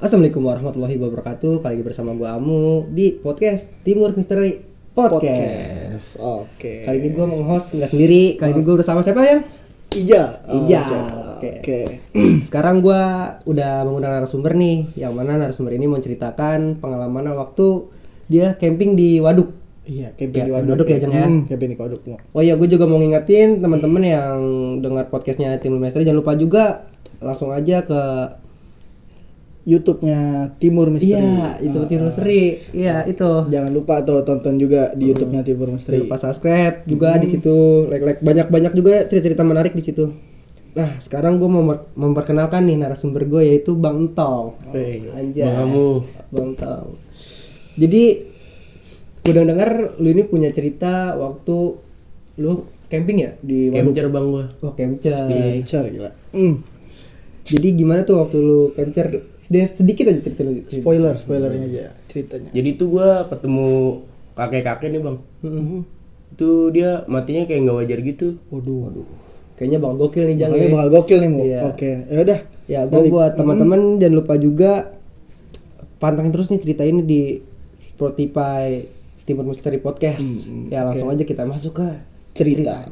Assalamualaikum warahmatullahi wabarakatuh. Kali lagi bersama gua Amu di podcast Timur Misteri Podcast. Oke. Kali ini gua meng-host nggak sendiri. Kali ini gua bersama siapa ya? Ija. Ija. Oke. Oke. Sekarang gua udah mengundang narasumber nih, yang mana narasumber ini menceritakan pengalaman waktu dia camping di Waduk. Iya, camping Ya, di waduk. waduk ya, Jeng, ya? Hmm, camping di waduk. ya. Oh iya, gue juga mau ngingetin teman-teman yang dengar podcastnya Timur Misteri jangan lupa juga langsung aja ke YouTube-nya Timur Misteri. Iya, itu Ah, Timur ah. Misteri. Iya, itu. Jangan lupa tuh tonton juga di YouTube-nya Timur Jangan Misteri. lupa subscribe juga di situ, like-like banyak-banyak juga cerita-cerita menarik di situ. Nah, sekarang gue mau memperkenalkan nih narasumber gue yaitu Bang Entong. Anjay. Bang Amu. Bang Entong. Jadi gue udah dengar lu ini punya cerita waktu lu camping ya di Waduk. Bang gua. Oh, camper. Lancar gila. Hmm. Jadi gimana tuh waktu lu camper? Sedikit, sedikit aja cerita lu. Spoiler, spoilernya aja ceritanya. Jadi itu gua ketemu kakek-kakek nih bang. Mm-mm. Itu dia matinya kayak nggak wajar gitu. Waduh, waduh. Kayaknya Bang Gokil nih Jang. Makanya ya. bakal gokil nih, Mu. Iya. Oke. Ya udah. Ya, gue Dari- buat teman-teman jangan lupa juga pantengin terus nih cerita ini di Spotify Timur Misteri Podcast. ya langsung aja kita masuk ke cerita.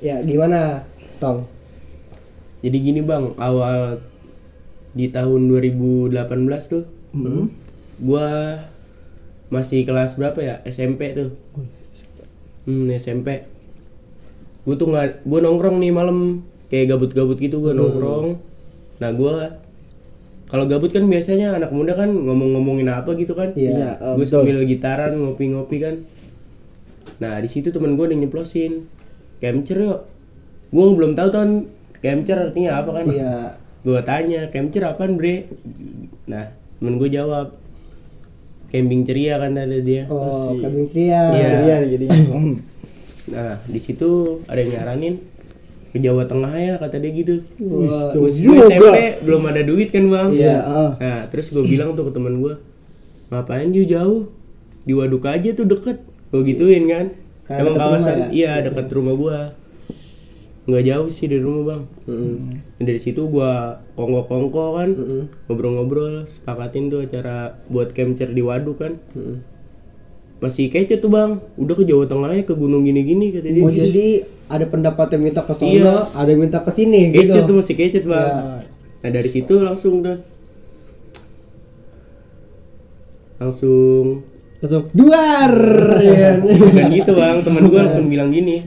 ya gimana Tong? Jadi gini bang, awal di tahun 2018 tuh, Hmm. gua masih kelas berapa ya? SMP tuh. Hmm, SMP. Gue tuh nggak, gue nongkrong nih malam kayak gabut-gabut gitu gue nongkrong. Nah gua kalau gabut kan biasanya anak muda kan ngomong-ngomongin apa gitu kan? Iya. eh, gue betul. sambil gitaran ngopi-ngopi kan nah di situ temen gue udah nyeplosin camcer yuk gue belum tahu kan camcer artinya apa kan Iya. Gue tanya camcer apaan bre nah temen gue jawab camping ceria kan ada dia Oh. Iya. Ceria nih jadinya. Hmm. nah di situ ada yang nyaranin ke Jawa Tengah ya kata dia gitu Wah. SMP belum ada duit kan bang Iya, ah. Nah, terus gue bilang tuh ke teman gue, ngapain jauh jauh? Di waduk aja tuh deket. Gue gituin kan. Karena Emang deket kawasan, rumah ya? iya dekat rumah gue. Nggak jauh sih dari rumah bang. Mm-mm. Dari situ gue kongko-kongko kan, Mm-mm. ngobrol-ngobrol, sepakatin tuh acara buat camcer di waduk kan. Mm-mm. Masih kece tuh bang, udah ke Jawa Tengah ya ke gunung gini-gini kata dia. Oh jadi ada pendapat yang minta ke sono, Iya. ada yang minta ke sini Kece gitu. tuh masih kece tuh bang. Iya. Nah dari situ langsung tuh, langsung Langsung duar. ya. Bukan gitu bang, teman gue langsung bilang gini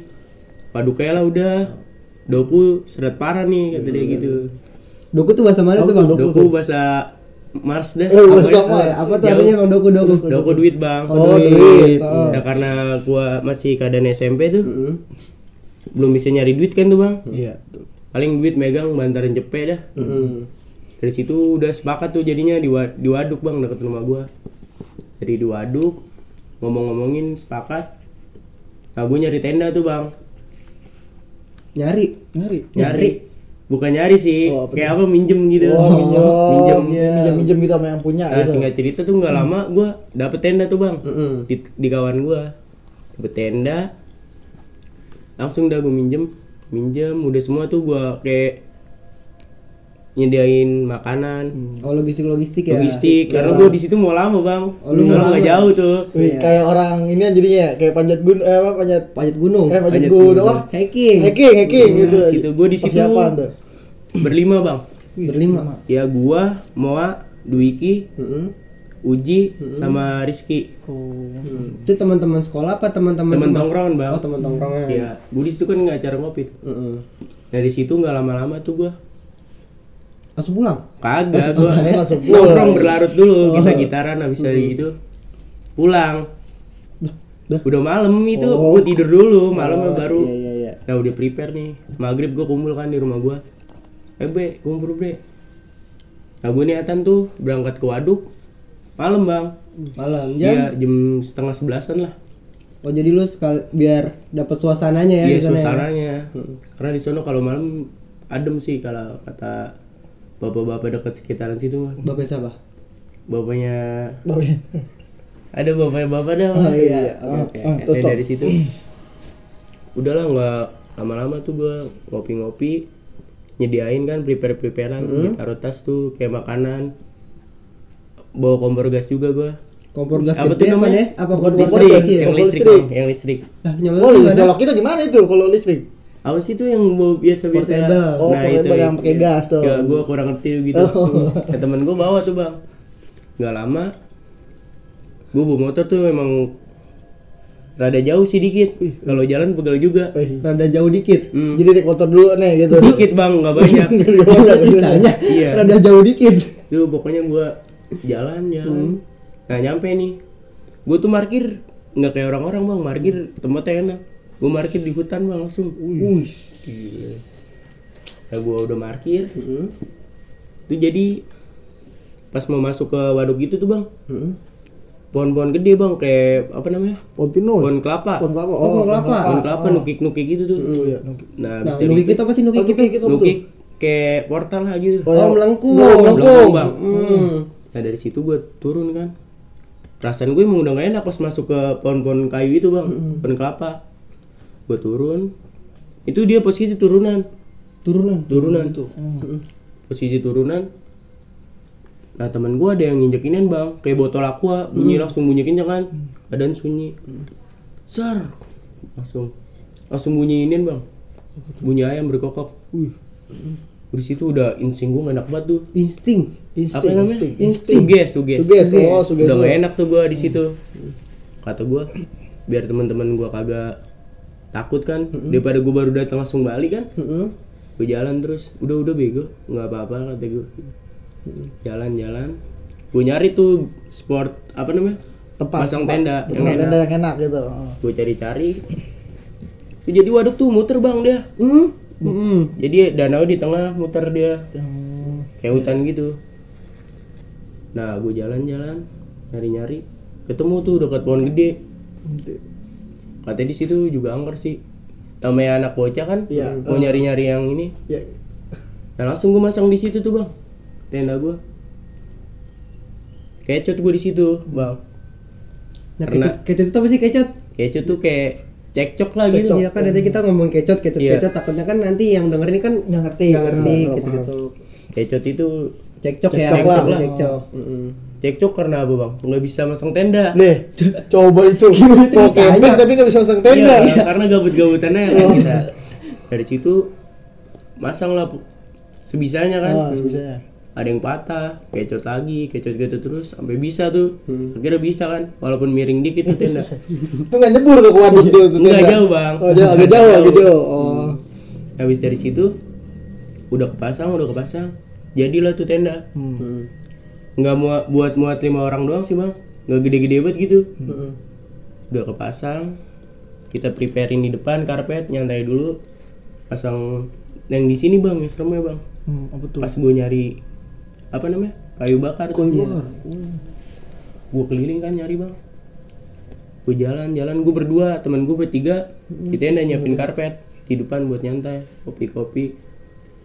Paduka lah udah Doku seret parah nih kata dia gitu Doku tuh bahasa mana tuh bang? Doku bahasa Mars dah Eh, Apa ya? Mars. Apa tuh artinya bang doku doku? Doku duit bang Oh, duit. Oh. Nah karena gua masih keadaan SMP tuh Mm-mm. Belum bisa nyari duit kan tuh bang Iya. Paling duit megang bantaran cepet dah Mm-mm. Dari situ udah sepakat tuh jadinya di, di waduk bang deket rumah gua Jadi di waduk Ngomong-ngomongin sepakat Nah gue nyari tenda tuh bang Nyari. Ngari. nyari bukan nyari sih Oh, apa kayak apa minjem gitu Oh, minjem. minjem iya. Minjem-minjem gitu sama yang punya nah gitu. singkat cerita tuh nggak lama gua dapet tenda tuh bang Mm-mm. di, di kawan gua dapet tenda langsung dah gue minjem minjem udah semua tuh gua kayak nyediain makanan Oh logistik logistik ya. logistik karena gua di situ mau lama bang Oh, lu mau nggak jauh tuh Wih, kayak orang ini kan jadinya ya, kayak panjat gun eh apa panjat Panjat gunung. eh panjat Panjat gunung apa? Hiking. Hiking, hiking gitu. Nah, situ gua di situ berlima bang Berlima. ya gua Moa Dwiki Mm-mm. Uji sama Rizky Oh. Itu teman-teman sekolah apa teman-teman? cuma- tongkrongan bang Oh teman tongkrongan. Iya, Budis itu kan nggak acara ngopi. Mm-mm. Nah di situ nggak lama-lama tuh gua Langsung pulang. kagak gua Langsung pulang. nongkrong berlarut dulu kita gitaran habis dari itu pulang. Dah. Udah malam itu Oh. gua tidur dulu malamnya baru. Iya iya iya. Nah udah prepare nih maghrib gua kumpul kan di rumah gua. Eh bre, kumpul bre. Nah gua niatan tuh berangkat ke waduk malam bang. Malam jam. Iya jam setengah sebelasan lah. Oh jadi lu sekali biar dapat suasananya ya Iya ya? suasananya. Karena di sana kalau malam adem sih kalau kata bapak-bapak dekat sekitaran situ mah. Bapak siapa? Bapaknya Bawa- ada bapaknya bapak dah. Oh iya. Oke oke. terus Nah, toh. dari situ udahlah nggak lama-lama tuh gua ngopi-ngopi nyediain kan prepare preparean taruh tas tuh kayak makanan bawa kompor gas juga gua kompor gas Apa tuh namanya? Apa kompor listrik yang listrik listrik. Yang listrik Nah, nyala Oh, gimana? nyolok kita gimana itu kalau listrik? Apa sih tuh yang bawa biasa-biasa Portable. Oh, portable yang pakai gas tuh. ya gua kurang ngerti gitu Oh. ya, temen gua bawa tuh bang nggak lama gua bawa motor tuh emang rada jauh sih dikit kalau jalan pegal juga Eh, Rada jauh dikit. Hmm. Jadi naik motor dulu nih gitu. dikit bang nggak banyak Ceritanya Iya. rada jauh dikit. Tuh pokoknya gua jalan jalan. Nah nyampe nih, gua tuh parkir nggak kayak orang-orang bang, parkir tempatnya enak. Gua parkir di hutan bang langsung. Wih. Gila. Nah gua udah parkir, Heeh. tuh jadi pas mau masuk ke waduk gitu tuh bang, Heeh. pohon-pohon gede bang, kayak apa namanya? Pontinus. Pohon kelapa. Pohon kelapa. Oh, pohon kelapa. Pohon kelapa nukik-nukik gitu tuh. Oh, iya, nukik. Nah, Nah, nukik itu apa sih nukik Oh, itu? nukik itu apa tuh? nukik kayak portal lah gitu. Oh, Oh, melengkung. Oh, melengkung. Bang. Hmm. Nah dari situ gue turun kan. Perasaan gue emang udah gak enak pas masuk ke pohon-pohon kayu itu bang, pohon kelapa. Gue turun, itu dia posisi turunan, Turunan. turunan. Tuh, posisi turunan. Nah teman gue ada yang nginjekinin bang, kayak botol aqua, bunyi langsung bunyi kencang kan, badan sunyi, sar, langsung, langsung bunyiinin bang, bunyi ayam berkokok. Wih, Di situ udah insting gue enak banget tuh. Insting. apa insting, namanya? insting. Suges, suges. Suges, oh, suges. Udah gak enak tuh gua di situ. Kata gua, biar teman-teman gua kagak takut kan, daripada gua baru datang langsung balik kan. Heeh. Gua jalan terus, udah udah bego, nggak apa-apa kata gua. Jalan-jalan, gua nyari tuh sport apa namanya? Tempat. Pasang tenda yang Tempat enak. tenda yang enak gitu. Oh. Gua cari-cari. Jadi waduk tuh muter bang dia. Hmm. Heeh. Jadi danau di tengah muter dia. Yang kayak hutan gitu nah gue jalan-jalan nyari-nyari ketemu tuh dekat pohon gede katanya di situ juga angker sih namanya anak bocah kan Iya. mau nyari-nyari yang ini ya nah langsung gue masang di situ tuh bang tenda gue kecut gue di situ bang Nah, Karena- kecut, kecut itu apa sih kecut? kecut tuh kayak cekcok lah gitu Iya kan tadi kita ngomong kecot, kecot, Iya. kecot. Takutnya kan nanti yang denger ini kan nggak ngerti. nggak ngerti Nggak gitu gitu. kecot itu Cekcok ya, Cekcok lah. cekcok, cekcok. Karena apa bang nggak bisa masang tenda Deh, coba itu. Mau camping tapi nggak bisa masang tenda. Iya, karena gabut-gabutannya kan kita. Dari situ masang lah sebisanya kan. Oh, sebisanya. Ada yang patah, kecot lagi, kecot-kecot terus sampai bisa tuh. Hmm. Akhirnya bisa kan, walaupun miring dikit tuh tenda. Itu nggak nyebur ke waduk tuh. tuh Enggak tenda. jauh, Bang. Oh, jauh, agak jauh, agak jauh. Oh. Habis dari situ udah kepasang, udah kepasang. Jadilah tuh tenda. Hmm. Hmm. Nggak muat buat muat lima orang doang sih, Bang. Nggak gede-gede banget gitu. Heeh. udah kepasang kita preparein di depan karpet nyantai dulu pasang yang di sini bang yang seremnya bang Hmm, apa tuh? pas gue nyari apa namanya kayu bakar tuh Kayu bakar. gue keliling kan nyari bang gue jalan jalan gue berdua teman gue bertiga kita udah nyiapin karpet di depan buat nyantai kopi kopi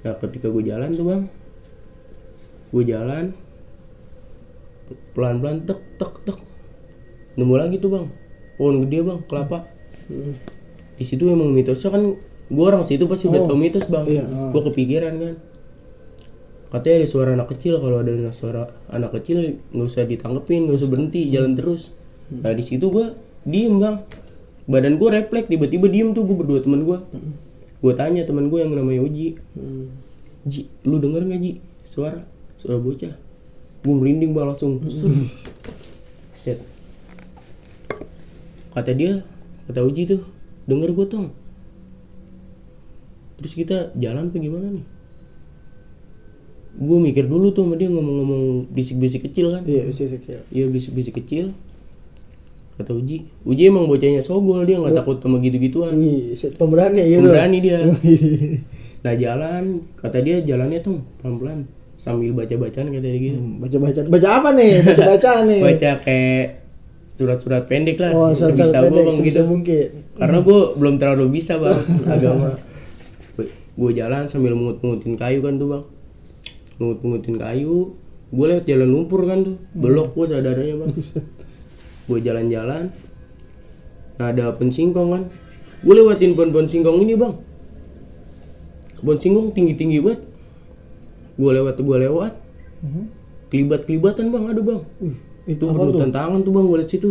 nah ketika gue jalan tuh bang gue jalan pelan pelan tek tek tek. Nemu lagi tuh bang. Pohon gede bang kelapa. Hmm. di situ emang mitosnya kan gue orang situ pasti udah Oh, tau mitos bang. iya, ah. gue kepikiran kan. Katanya ada suara anak kecil kalau ada suara anak kecil nggak usah ditanggepin nggak usah berhenti jalan terus. Nah di situ gue diem bang. Badan gue refleks tiba-tiba diem tuh gue berdua teman gue gue tanya teman gue yang namanya Uji Hmm. Ji lu denger nggak Ji suara suara bocah. Gue merinding bang langsung. Set. kata dia kata Uji tuh denger gue tong. Terus kita jalan apa gimana nih? Gue mikir dulu tuh sama dia ngomong-ngomong bisik-bisik kecil kan? Iya, isi kecil. iya bisik-bisik kecil. Kata Uji Uji emang bocahnya sogol dia nggak takut sama gitu-gituan. Set pemberani gitu. pemberani dia. Nah jalan. Kata dia jalannya tuh pelan-pelan sambil baca-bacaan kata dia gitu. Hmm, baca baca baca apa nih? Baca baca nih. baca kayak surat-surat pendek lah. Oh, sebisa saat gue pendek bang gitu. mungkin. karena gue belum terlalu bisa bang agama. Gue jalan sambil mengut-mengutin kayu kan tuh bang. Mengut-mengutin kayu. Gue lewat jalan lumpur kan tuh. Belok gue sadarnya bang. Gue jalan-jalan. Nah ada pohon singkong kan. Gue lewatin pohon-pohon singkong ini bang. Pohon singkong tinggi-tinggi banget gue lewat gue lewat. Mhm. kelibat kelibatan bang. Ada bang. Wih, itu penutupan tangan tuh? bang gue liat situ.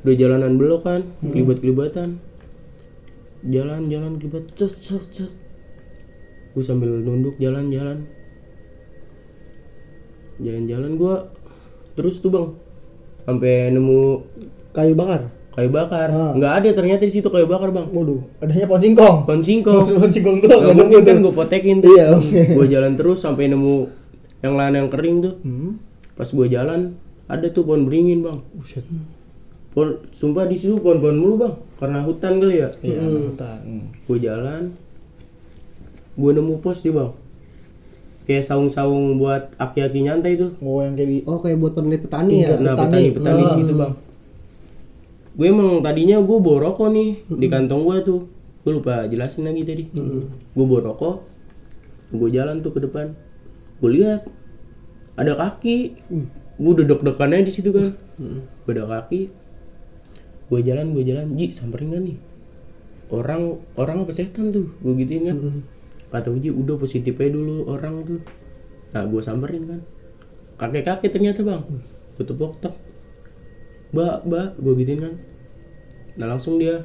Udah jalanan belok kan kelibat kelibatan jalan jalan kelibat cet cet cet. Gue sambil nunduk jalan jalan. Jalan jalan gue terus tuh bang. Sampai nemu kayu bakar. Kayu bakar Ah. nggak ada ternyata di situ kayu bakar bang Waduh, adanya pohon singkong. pohon singkong Pohon singkong doang, nggak mungkin kan tuh. gue potekin Iya, oke. gue jalan terus sampai nemu yang lain yang kering tuh Hmm. pas gue jalan ada tuh pohon beringin bang Buset. pohon sumpah di situ pohon-pohon mulu bang karena hutan kali ya Iya, anak hutan. Hmm. gue jalan gue nemu pos nih bang kayak saung-saung buat aki-aki nyantai tuh Oh, yang kayak di Oh kayak buat peneliti petani ya? Nah Petani. petani-petani di Ah. situ bang gue emang tadinya gue bawa rokok nih di kantong gue tuh. Gue lupa jelasin lagi tadi. Gue bawa rokok gue jalan tuh ke depan. Gue lihat ada kaki. Gue udah aja di situ kan. Gue ada kaki. Gue jalan gue jalan. Ji samperin gak nih. Orang orang apa setan tuh? Gue gituin kan. Kata Uji udah positif aja dulu orang tuh. Nah gue samperin kan. Kakek kakek ternyata bang. Gue tepok tok mbak mbak gue gituin kan nah langsung dia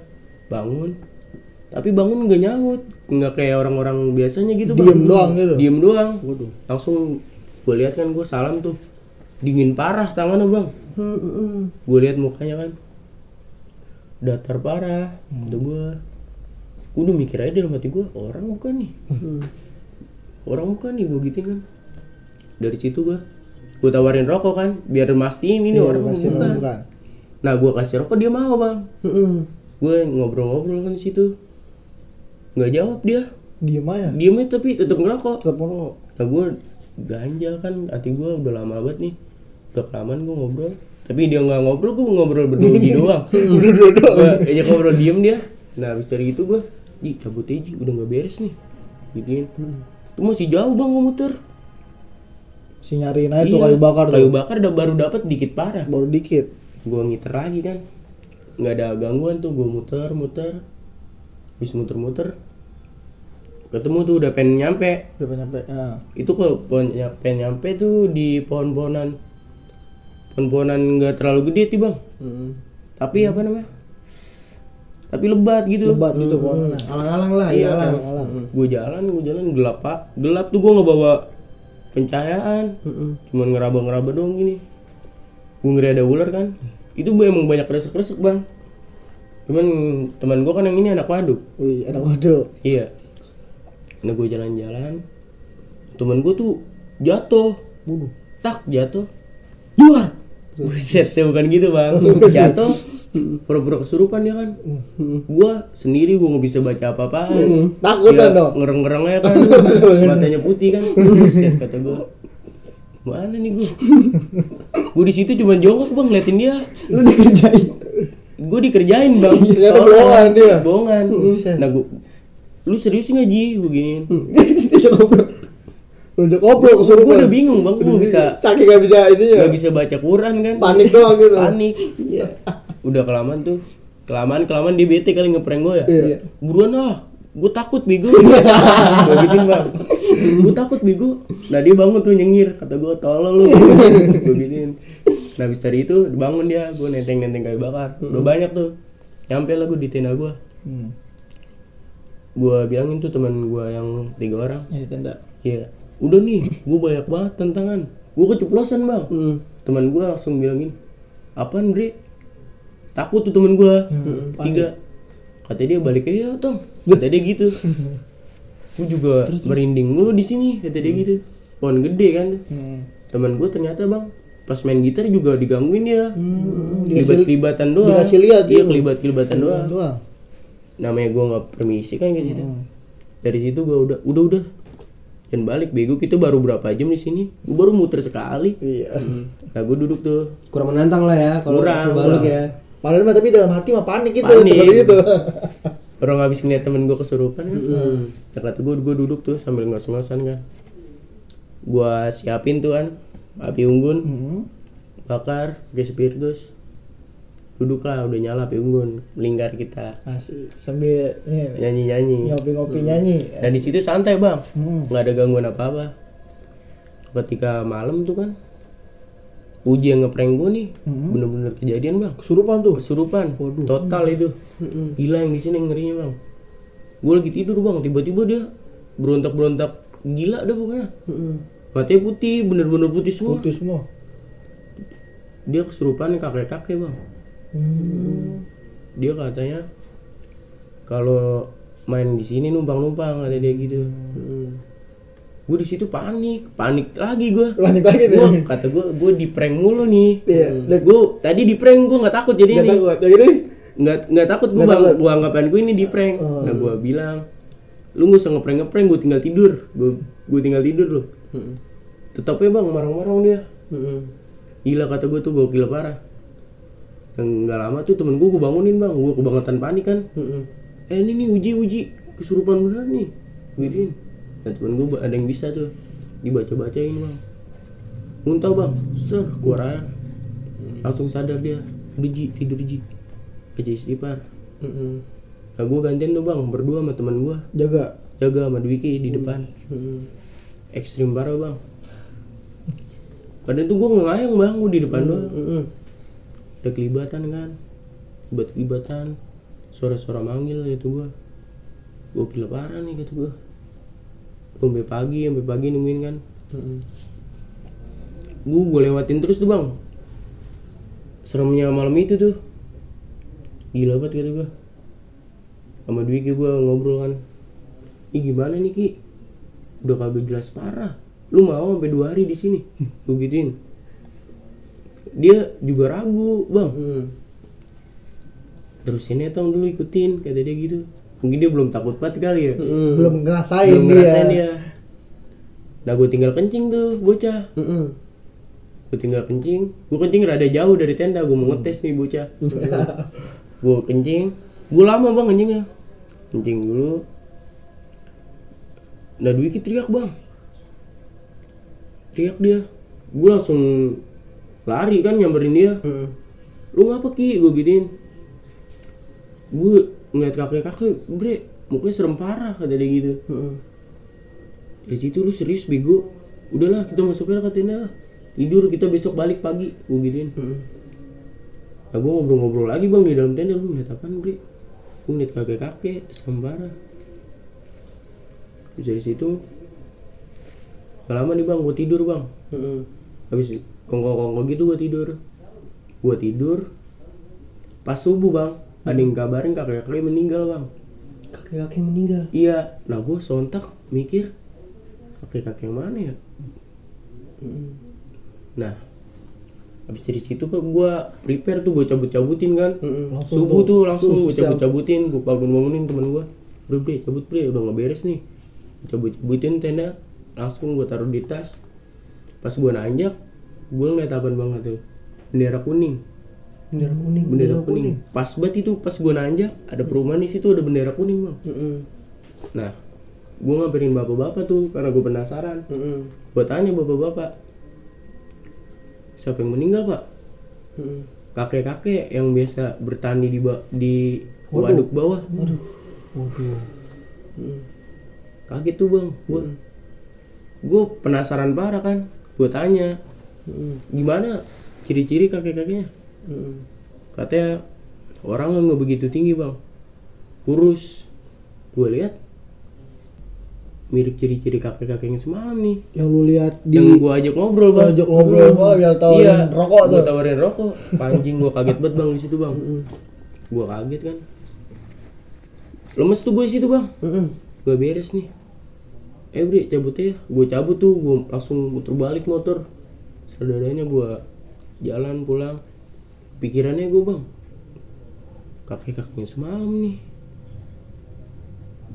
bangun. Tapi bangun nggak nyaut nggak kayak orang-orang biasanya gitu bang. Diem doang gitu. diem doang. Waduh. langsung gue lihat kan gue salam tuh. Dingin parah tangannya bang. Hmm, hmm, hmm. gue lihat mukanya kan. Datar parah kata gue gue udah mikir aja dalam hati gue orang bukan nih. Hmm. orang bukan nih gue gitu kan. Dari situ gue gue tawarin rokok kan biar mastiin ini Iya, orang pasti bukan. bukan. Nah gue kasih rokok dia mau bang. Hmm, hmm. gue ngobrol-ngobrol kan di situ. Nggak jawab dia. Diem aja. diemnya tapi tetap ngerokok. Tetap ngerokok. nah gue ganjal kan hati gue udah lama banget nih. Udah kelamaan gue ngobrol. Tapi dia nggak ngobrol gue ngobrol berdua gitu doang. Berdua doang. gue ajak ngobrol diem dia. Nah habis dari itu gue Ji cabut aja udah nggak beres nih. Gituin. Itu masih jauh bang gue muter. Si nyariin aja tuh Iya, kayu bakar kayu tuh. bakar udah baru dapat dikit parah. Baru dikit. Gue ngiter lagi kan? Nggak ada gangguan tuh gue muter muter. Habis muter muter ketemu tuh udah pengen nyampe. Udah nyampe. Ya. itu kok pengen nyampe tuh di pohon-pohonan. Pohon-pohonan nggak terlalu gede sih bang. Hmm. tapi apa namanya? Tapi lebat gitu. Lebat gitu pohonnya. Alang-alang lah, Iya, iya alang. Alang. gue jalan gue jalan gelap pak. Gelap tuh gue nggak bawa pencahayaan. Hmm, cuman ngeraba-ngeraba doang gini gue ngeri ada ular kan? Itu gue emang banyak resek-resek bang. Cuman teman gue kan yang ini anak waduk. Wih, enak waduh. iya. Nah gue jalan-jalan temen gue tuh jatuh. Bunuh. tak jatuh. Dua buset ya bukan gitu bang. Jatuh. Pura-pura kesurupan dia kan. Gua sendiri gua nggak bisa baca apa-apaan. Takutan Dia dong. ngereng-ngereng aja kan. Matanya putih kan. Buset kata gua. Mana nih gua gua di situ cuma jongkok bang ngeliatin dia. Lu dikerjain. gua dikerjain bang. Ternyata Soalnya- bohongan dia. bohongan. Nah gua lu serius nggak ji? Gua giniin. Lonjok koplok gua kesurupan. udah bingung bang. Nggak bisa Saking gak bisa ini ya. nggak bisa baca Quran kan? Panik doang gitu. panik. Udah kelamaan tuh. Kelamaan kelamaan dia bete kali ngeprank gue ya. Iya. buruan ah gue takut bego gue gituin bang gue takut bego nah dia bangun tuh nyengir kata gue tolol lu gue gituin nah habis dari itu bangun dia gue nenteng nenteng kayu bakar udah banyak tuh nyampe lah gue di tenda gue Hmm. gue bilangin tuh teman gue yang tiga orang Ini tenda. Iya, udah nih, gue banyak banget tantangan. Gue keceplosan bang. Hmm. Teman gue langsung bilang gini, apaan bre? Takut tuh temen gue. Tiga. Kata dia balik aja tong. Kata dia gitu. gue juga merinding mulu di sini. Kata dia gitu. Pohon gede kan. Hmm. Teman gue ternyata bang, pas main gitar juga digangguin dia. Hmm. Kelibat-kelibatan doang. dikasih lihat Iya gitu. kelibat-kelibatan doang. Doang. Namanya gue nggak permisi kan ke situ Hmm. dari situ gue udah udah udah dan balik bego kita baru berapa jam di sini gue baru muter sekali Iya. nah gue duduk tuh Kurang menantang lah ya kalau Kurang, langsung balik kurang. ya. Padahal mah tapi dalam hati mah panik gitu. Panik. Gitu. orang habis ngeliat temen gue kesurupan kan? Nah, kata gue gue duduk tuh sambil ngos-ngosan kan. Gue siapin tuh kan api unggun Hmm. bakar pakai spiritus duduk lah udah nyala api unggun melingkar kita. Asik. Sambil ini, nyanyi nyanyi ngopi-ngopi nyanyi. dan di situ santai bang. Hmm. nggak ada gangguan apa apa ketika malam tuh kan Uji yang ngeprank gue nih Hmm. bener-bener kejadian bang. Kesurupan tuh. kesurupan. Total itu. Gila yang di sini ngerinya bang. Gue lagi tidur bang. Tiba-tiba dia berontak-berontak. Gila dah pokoknya. Matanya putih bener-bener putih semua. Putih semua. dia kesurupan kakek-kakek bang. Hmm. dia katanya kalau main di sini numpang-numpang kata dia gitu gue di situ panik panik lagi gue Panik lagi nih. Gua, kata gue gue di prank mulu nih. Iya. Dan gue tadi di prank gue nggak takut jadi gak ini. takut. Yang ini? Nggak nggak takut gue bang. takut. gue anggapan gue ini di prank. Nah gue bilang lu nggak usah ngeprank ngeprank gue tinggal tidur. Gue gue tinggal tidur loh. Tetapnya bang marah-marah dia. Gila kata gue tuh gokil parah. Yang nggak lama tuh temen gue gue bangunin bang. Gue kebangetan panik kan. Eh ini nih uji uji. Kesurupan beneran nih. Gituin nah temen gue ada yang bisa tuh. Dibaca bacain bang muntah bang? Ser keluar langsung sadar dia. Udah ji tidur ji aja istighfar. Nah gue gantian tuh bang berdua sama teman gue jaga. jaga sama Dwiki di depan. Ekstrim parah bang. Padahal tuh gue ngayang bang gue di depan doang. Ada kelibatan kan? Buat kelibatan. Suara-suara manggil gitu gua. Gila parah nih kata gua sampai pagi sampai pagi nungguin kan. Gua gua lewatin terus tuh bang. Seremnya malam itu tuh. Gila banget kata gua. Sama Dwiki gua ngobrol kan. Ini gimana nih Ki? Udah kagak jelas parah. Lu mau sampai dua hari di sini? Gua gituin. Dia juga ragu bang. Terus ini tong dulu ikutin kata dia gitu mungkin dia belum takut banget kali ya. Belum ngerasain belum dia. ngerasain dia. Nah gue tinggal kencing tuh bocah. Gue tinggal kencing. Gue kencing rada jauh dari tenda gue mau ngetes nih bocah. Gue kencing. Gue lama bang kencingnya. Kencing dulu. Nah Dwiki teriak bang. Teriak dia. Gue langsung lari kan nyamperin dia. Lu ngapa ki? Gue gituin. Gue ngeliat kakek kakek bre mukanya serem parah kata dia gitu. Dari situ lu serius bego. Udahlah kita masuk aja ke tenda lah. tidur kita besok balik pagi gue gituin. Nah gue ngobrol-ngobrol lagi bang di dalam tenda. Lu ngeliat apaan bre? Gue ngeliat kakek kakek serem parah. Terus dari situ gak lama nih bang gue tidur bang. Habis kongko-kongko gitu gue tidur. Gue tidur pas subuh bang ada yang kabarin kakek kakek meninggal bang. Kakek-kakek meninggal? Iya. Nah gue sontak mikir kakek kakek yang mana ya? Nah habis dari situ kan gue prepare tuh gue cabut-cabutin kan. Langsung subuh tuh. tuh. langsung gue cabut-cabutin gue bangun bangunin teman gue bro bre cabut bre udah nggak beres nih. Cabut-cabutin tenda langsung gue taruh di tas. Pas gue nanjak gue ngeliat apaan banget tuh bendera kuning bendera kuning bendera kuning. pas banget itu pas gue nanjak ada perumahan di situ ada bendera kuning bang. Nah gue ngamperin bapak-bapak tuh karena gue penasaran. Gue tanya bapak-bapak siapa yang meninggal pak? Kakek-kakek yang biasa bertani di ba- di waduk bawah. Kaget tuh bang gue gue penasaran parah kan. Gue tanya gimana ciri-ciri kakek-kakeknya katanya orang nggak begitu tinggi bang kurus gue lihat mirip ciri-ciri kakek-kakek yang semalam nih Yang lu lihat di yang gue ajak ngobrol bang ajak ngobrol malah biar tawarin iya, rokok tuh. Gue tawarin rokok. Anjing gue kaget banget bang di situ bang. Gue kaget kan. Lemes tuh gue di situ bang. Gue beres nih. Eh cabut ya. Gue cabut tuh. Gue langsung muter balik motor. Saudaranya gue jalan pulang. Pikirannya gue bang. Kakek kakeknya semalam nih.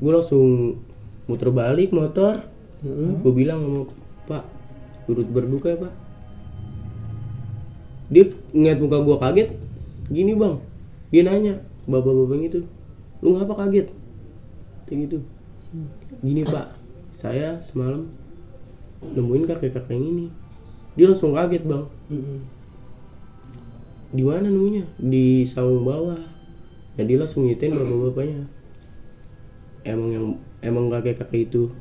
Gue langsung muter balik motor. Gue bilang sama Pak, turut berduka ya Pak. Dia ngeliat muka gue kaget, gini bang. Dia nanya, bapak-bapak itu, lu ngapa kaget? Kayak gitu. Gini Pak, saya semalam nemuin kakek-kakek yang ini. Dia langsung kaget bang. Di mana nemunya? Di saung bawah. Nah dia langsung ngitain bapak-bapaknya. Emang yang emang kakek-kakek itu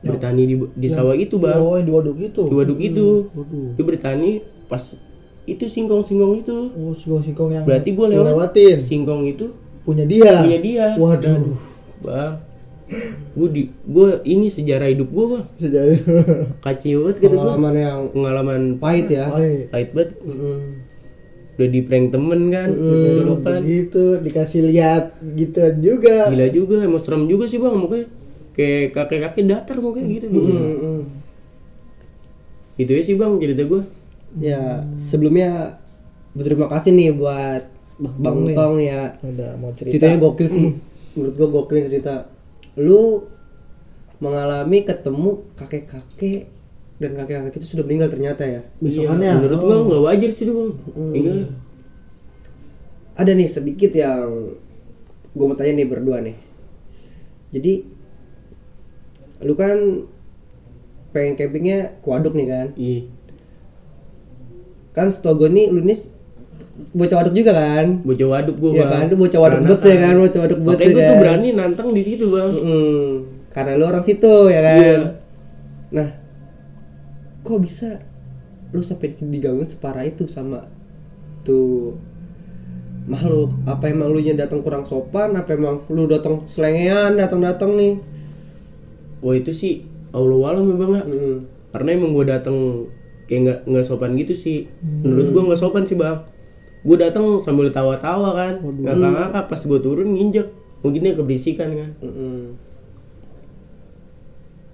bertani di di sawah itu bang Oh, di waduk itu. di waduk itu Waduh. dia bertani pas itu singkong-singkong itu Oh, singkong-singkong yang berarti gue lewat lewatin singkong itu punya dia. punya dia Waduh. bang gue di gue ini sejarah hidup gue bang Sejarah. kacau banget gitu gue pengalaman yang pengalaman pahit ya iya. pahit banget Mm-mm. udah di prank temen kan kesurupan Gitu, dikasih lihat gitu juga. gila juga emang serem juga sih bang mukanya kayak kakek kakek datar mukanya gitu gitu Mm-mm. itu ya sih bang cerita gue ya sebelumnya berterima kasih nih buat Bang. Tong ya Udah mau cerita. ceritanya gokil sih menurut gua gokil cerita lu mengalami ketemu kakek-kakek dan kakek-kakek itu sudah meninggal ternyata ya? Besokannya, Iya, menurut oh. gua nggak wajar sih bang. Tinggal ada nih sedikit yang gua mau tanya nih berdua nih. Jadi lu kan pengen campingnya ke waduk nih kan? Iya. Kan setahu gua nih lu nih bocah waduk juga kan bocah waduk gua Iya kan, lu bocah waduk bet ya kan, bocah waduk bet ya gua tuh kan. berani nantang di situ bang Mm-mm. karena lu orang situ ya kan. Iya. Nah, kok bisa lu sampai diganggu separah itu sama tuh makhluk? Apa emang lu nya datang kurang sopan? Apa emang lu datang selengean datang-datang nih? wah itu sih Allah alam ya bang ya. Mm. karena emang gua datang kayak nggak nggak sopan gitu sih menurut gua nggak sopan sih bang gua datang sambil tawa-tawa kan. Ngakak-ngakak pas gua turun nginjek. Mungkin dia keberisikan kan. Mm-mm.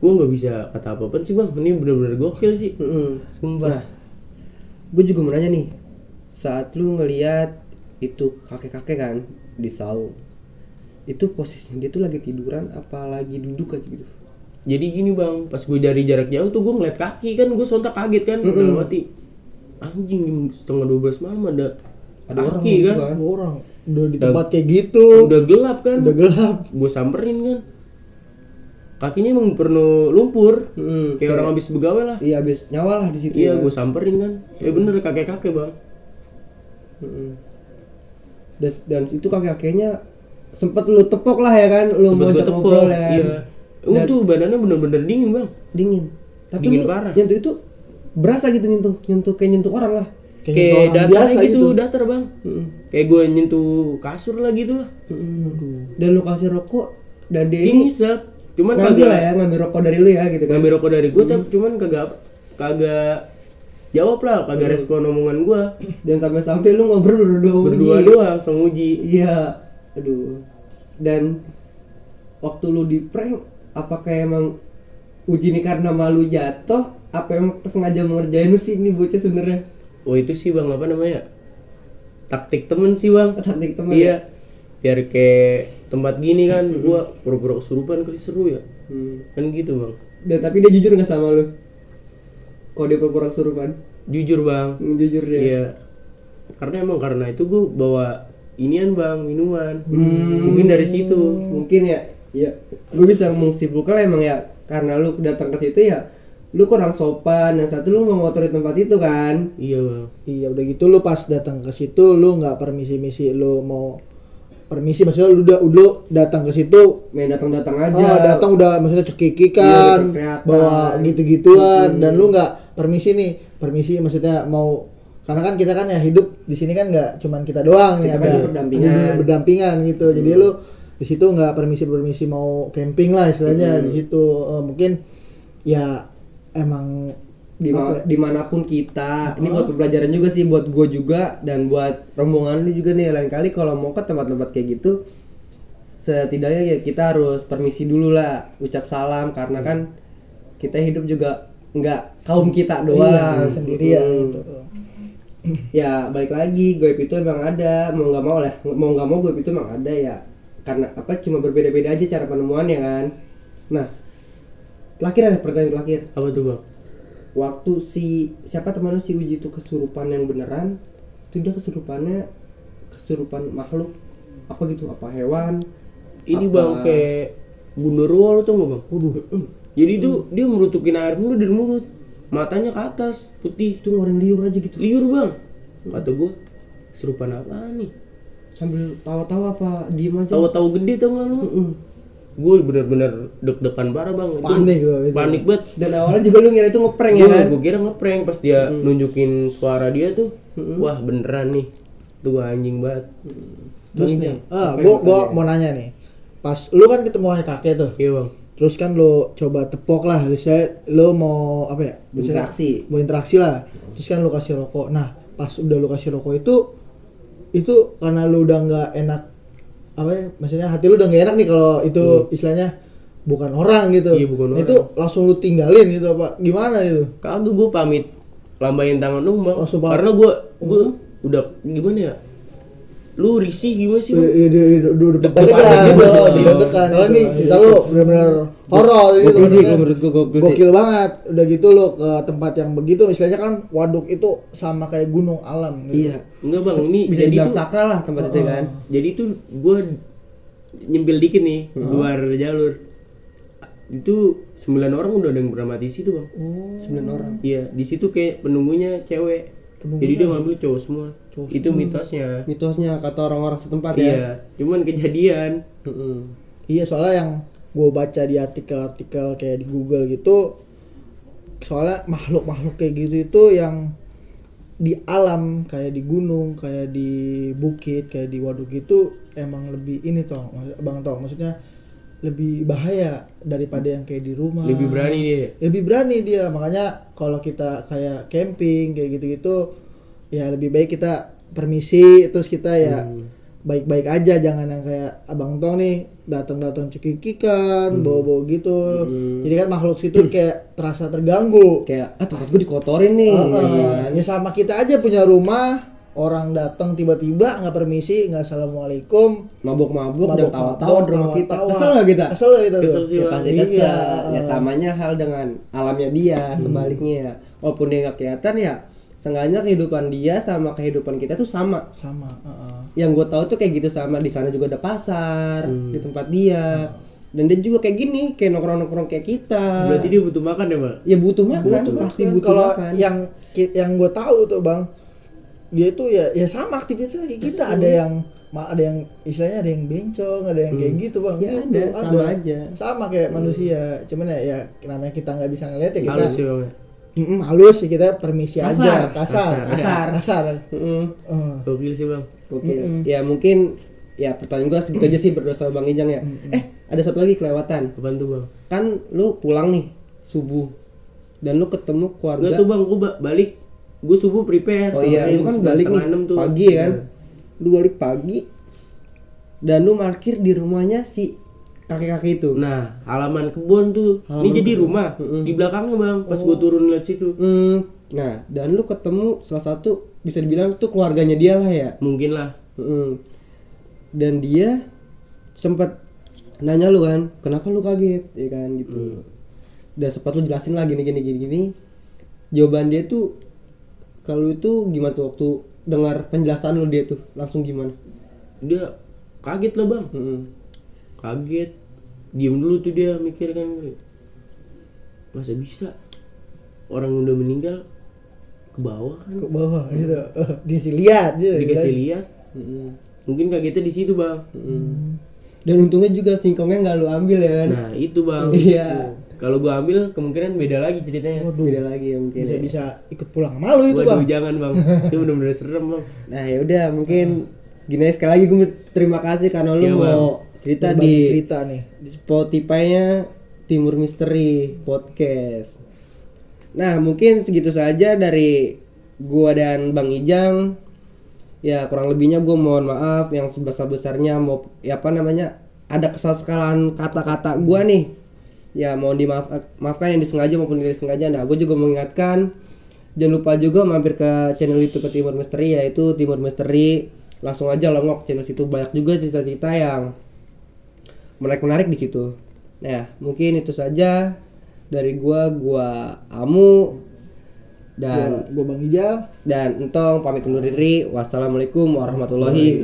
gua nggak bisa kata apa-apa sih bang. Ini bener-bener gokil sih. Mm-mm. sumpah. Nah, gue juga mau nanya nih, saat lu ngeliat itu kakek-kakek kan di saung, itu posisinya dia tuh lagi tiduran apa lagi duduk aja gitu? jadi gini bang. Pas gue dari jarak jauh tuh gue ngeliat kaki kan gue sontak kaget kan. Dalam hati anjing jam setengah 12 malam ada Ada orang kaki kan kan? orang udah di tempat kayak gitu. udah gelap kan Udah gelap. gue samperin kan kakinya emang penuh lumpur Mm-mm. kayak orang habis begawe lah Iya habis nyawa lah di situ. iya ya. gue samperin kan ya bener kakek kakek bang Mm-mm. Dan, dan itu kakek-kakeknya sempet lu tepok lah ya kan, lu Sempet mau tepok ngobrol ya kan? iya Emang tuh badannya bener-bener dingin bang Dingin. Tapi Dingin lu parah. nyentuh itu berasa gitu nyentuh, nyentuh kayak nyentuh orang lah. Kayak, kayak datar biasa gitu, datar bang. Mm-mm. kayak gue nyentuh kasur lah gitu lah. Mm-mm. Dan lu kasih rokok dan dia ini ngisep cuman ngambil kagak lah ya, ngambil rokok dari lu ya gitu kan. ngambil rokok dari gue tapi cuman kagak kagak jawab lah kagak respon omongan gue Dan sampai-sampai lu ngobrol berdua berdua doang langsung uji. Iya. Aduh. Dan waktu lu di prank apakah emang uji ini karena malu jatuh apa emang sengaja mengerjain lu sih? Ini bocah sebenarnya oh itu sih bang apa namanya taktik temen sih bang taktik temen ya? iya biar kayak tempat gini kan gua pura-pura kesurupan kali seru ya Hmm. kan gitu bang Dan tapi dia jujur nggak sama lu? Kok dia pura-pura kesurupan? jujur bang Hmm, Jujur dia. iya karena emang karena itu gua bawa inian bang minuman Hmm. mungkin dari situ Mungkin ya, ya gue bisa mensimpulkan emang ya karena lu datang ke situ ya lu kurang sopan yang satu lu mau ngotori tempat itu kan? Iya. Bang Iya udah gitu lu pas datang ke situ lu nggak permisi-misi lu mau permisi maksudnya lu udah udah datang ke situ main datang-datang aja. Oh datang udah maksudnya cekikikan Iya, bawa gitu-gituan dan lu nggak permisi nih. Permisi maksudnya mau karena kan kita kan ya hidup di sini kan nggak cuman kita doang nih Kita kan ada berdampingan. ada berdampingan gitu. Jadi lu di situ nggak permisi permisi mau camping lah istilahnya di situ. Eh, mungkin ya emang di ya? di mana pun kita. Ini buat pembelajaran juga sih buat gue juga dan buat rombongan lu juga nih. Lain kali kalau mau ke tempat-tempat kayak gitu setidaknya ya kita harus permisi dulu lah ucap salam karena kan kita hidup juga nggak kaum kita doang. iya, sendirian Hmm. gitu. Ya balik lagi gue itu emang ada. Mau nggak mau lah mau nggak mau gue itu emang ada ya. Karena apa cuma berbeda-beda aja cara penemuannya kan. Nah terakhir ada pertanyaan terakhir apa tuh bang? Waktu si siapa teman lu si Uji itu kesurupan yang beneran itu dia kesurupannya kesurupan makhluk. Apa gitu apa hewan ini Apa- bang kayak gundurwo lo tuh bang? Waduh. Jadi tuh dia merutukin air mulu dari mulut. Matanya ke atas putih. Itu ngeluarin liur aja gitu. Liur bang. Kata gue serupan apa nih? Sambil tawa-tawa apa diem aja. Tahu-tahu gede tau nggak lu? Mm-mm. Gue bener-bener deg-degan parah bang Itu Panik itu. panik banget Dan awalnya juga lu ngira itu ngeprank ya kan? gue kira ngeprank pas dia nunjukin suara dia tuh wah beneran nih tuh gua anjing banget Terus nih, ah, gua tadi? mau nanya nih. Pas lu kan ketemu ayah kakek tuh. iya bang Terus kan lu coba tepok lah, misalnya lu mau apa ya? Misalnya Interaksi. Mau interaksi lah. Terus kan lu kasih rokok. Nah, pas udah lu kasih rokok itu itu karena lu udah nggak enak apa ya? Maksudnya hati lu udah nggak enak nih kalau itu istilahnya bukan orang gitu. Iya, bukan Nah, orang. Itu langsung lu tinggalin gitu apa? Gimana itu? kagak gue pamit lambain tangan dong bang Langsung pamit. karena gue gue udah gimana ya lu risih gimana sih Iya, iya, iya, udah udah Deg-degan deg-degan gitu, gitu, iya. deg-degan. Kalau ini kita lu benar-benar horor gitu. Gokil sih menurut gua gokil sih. Gokil banget. Udah gitu lo ke tempat yang begitu istilahnya kan waduk itu sama kayak gunung alam gitu. Iya. enggak bang ini Bisa jadi tuh sakral lah tempat itu kan. jadi tuh gue nyempil dikit nih luar jalur itu sembilan orang udah ada yang pernah mati di situ bang Oh. Sembilan orang. iya di situ kayak penunggunya cewek jadi dia ngambil cowok semua itu mitosnya Mitosnya kata orang-orang setempat ya. iya cuman kejadian Mm-mm. Iya soalnya yang gue baca di artikel-artikel kayak di Google gitu soalnya makhluk-makhluk kayak gitu itu yang di alam kayak di gunung kayak di bukit kayak di waduk gitu emang lebih ini toh bang toh maksudnya lebih bahaya daripada yang kayak di rumah. Lebih berani dia. Lebih berani dia makanya kalau kita kayak camping kayak gitu-gitu ya lebih baik kita permisi terus kita ya baik-baik aja jangan yang kayak abang tong nih datang-datang cekikikan bawa-bawa gitu jadi kan makhluk situ kayak terasa terganggu Kayak ah tempat gua dikotorin nih. Ya ah. kan? ya sama kita aja punya rumah orang datang tiba-tiba nggak permisi nggak assalamualaikum Mabuk-mabuk dan tawa-tawa di rumah kita. Kesel nggak kita? kesel tuh? Kesel sih, Ya pasti Iya. kesel. Ya samanya hal dengan alamnya dia sebaliknya. Walaupun dia nggak kelihatan ya, seenggaknya kehidupan dia sama kehidupan kita tuh sama. sama ah, ah. Yang gue tahu tuh kayak gitu sama di sana juga ada pasar di tempat dia. Dan dia juga kayak gini, kayak nongkrong-nongkrong kayak kita. berarti dia butuh makan ya pak ya butuh makan, butuh pasti makan. butuh kalau makan. yang yang gue tahu tuh bang dia itu ya ya sama aktivitasnya kayak kita ada yang ma- ada yang istilahnya ada yang bencong ada yang kayak gitu bang Ya Gitu, ada, sama aja. sama kayak manusia cuman ya, ya namanya kita nggak bisa ngeliat ya kita halus bang Mm-mm, halus ya kita permisi Kasar. aja kasar Kasar. kasar kasar. Eh, gokil sih bang Oke, ya mungkin ya pertanyaan gua segitu aja sih berdua sama Bang Ijang ya. Eh, ada satu lagi kelewatan. apaan tuh bang Kan lu pulang nih subuh dan lu ketemu Enggak keluarga. tuh bang, gue balik Gue subuh prepare Oh iya, lu kan balik nih enam tuh. pagi ya kan. Iya. Lu balik pagi dan lu parkir di rumahnya si kakek-kakek itu. Nah, halaman kebun tuh Ini Halaman jadi kebun. rumah Mm-mm. Di belakangnya bang, pas gue turun lihat situ Hmm, nah, dan lu ketemu salah satu bisa dibilang tuh keluarganya dia lah ya. Mungkin lah Mm. Dan dia sempat nanya lu kan, kenapa lu kaget, ya kan gitu. Dan sempat lu jelasin lah gini gini gini gini. Jawaban dia tuh kalau itu gimana tuh waktu dengar penjelasan lu dia tuh langsung gimana? Dia kaget lah bang Mm-mm. Kaget Diem dulu tuh dia mikir kan Masa bisa? Orang udah meninggal Ke bawah kan? Ke bawah gitu. Eh, dia sih lihat dia Dikasih lihat. Mm-mm. Mungkin kagetnya di situ bang. Mm-mm. Dan untungnya juga singkongnya nggak lu ambil ya kan? Nah itu bang. Iya. Kalau gue ambil kemungkinan beda lagi ceritanya. Waduh. Beda lagi ya mungkin. bisa ya. bisa ikut pulang malu itu Waduh bang. jangan bang. Itu bener-bener serem bang. Nah ya udah mungkin segini sekali lagi gue terima kasih karena lu Iya, mau cerita Berbagi di cerita nih di Spotify-nya Timur Misteri Podcast. Nah, mungkin segitu saja dari gua dan Bang Ijang. Ya, kurang lebihnya gua mohon maaf yang sebesar-besarnya mau ya apa namanya? Ada kesalahan kata-kata gua nih. Ya, mohon dimaaf maafkan yang disengaja maupun tidak disengaja. Nah, gue juga mengingatkan jangan lupa juga mampir ke channel YouTube Timur Misteri yaitu Timur Misteri. Langsung aja longok channel situ banyak juga cerita-cerita yang menarik-menarik di situ. Nah, mungkin itu saja dari gua, gua Amu dan gua, gua bang Ijal dan Entong pamit undur diri. Wassalamualaikum warahmatullahi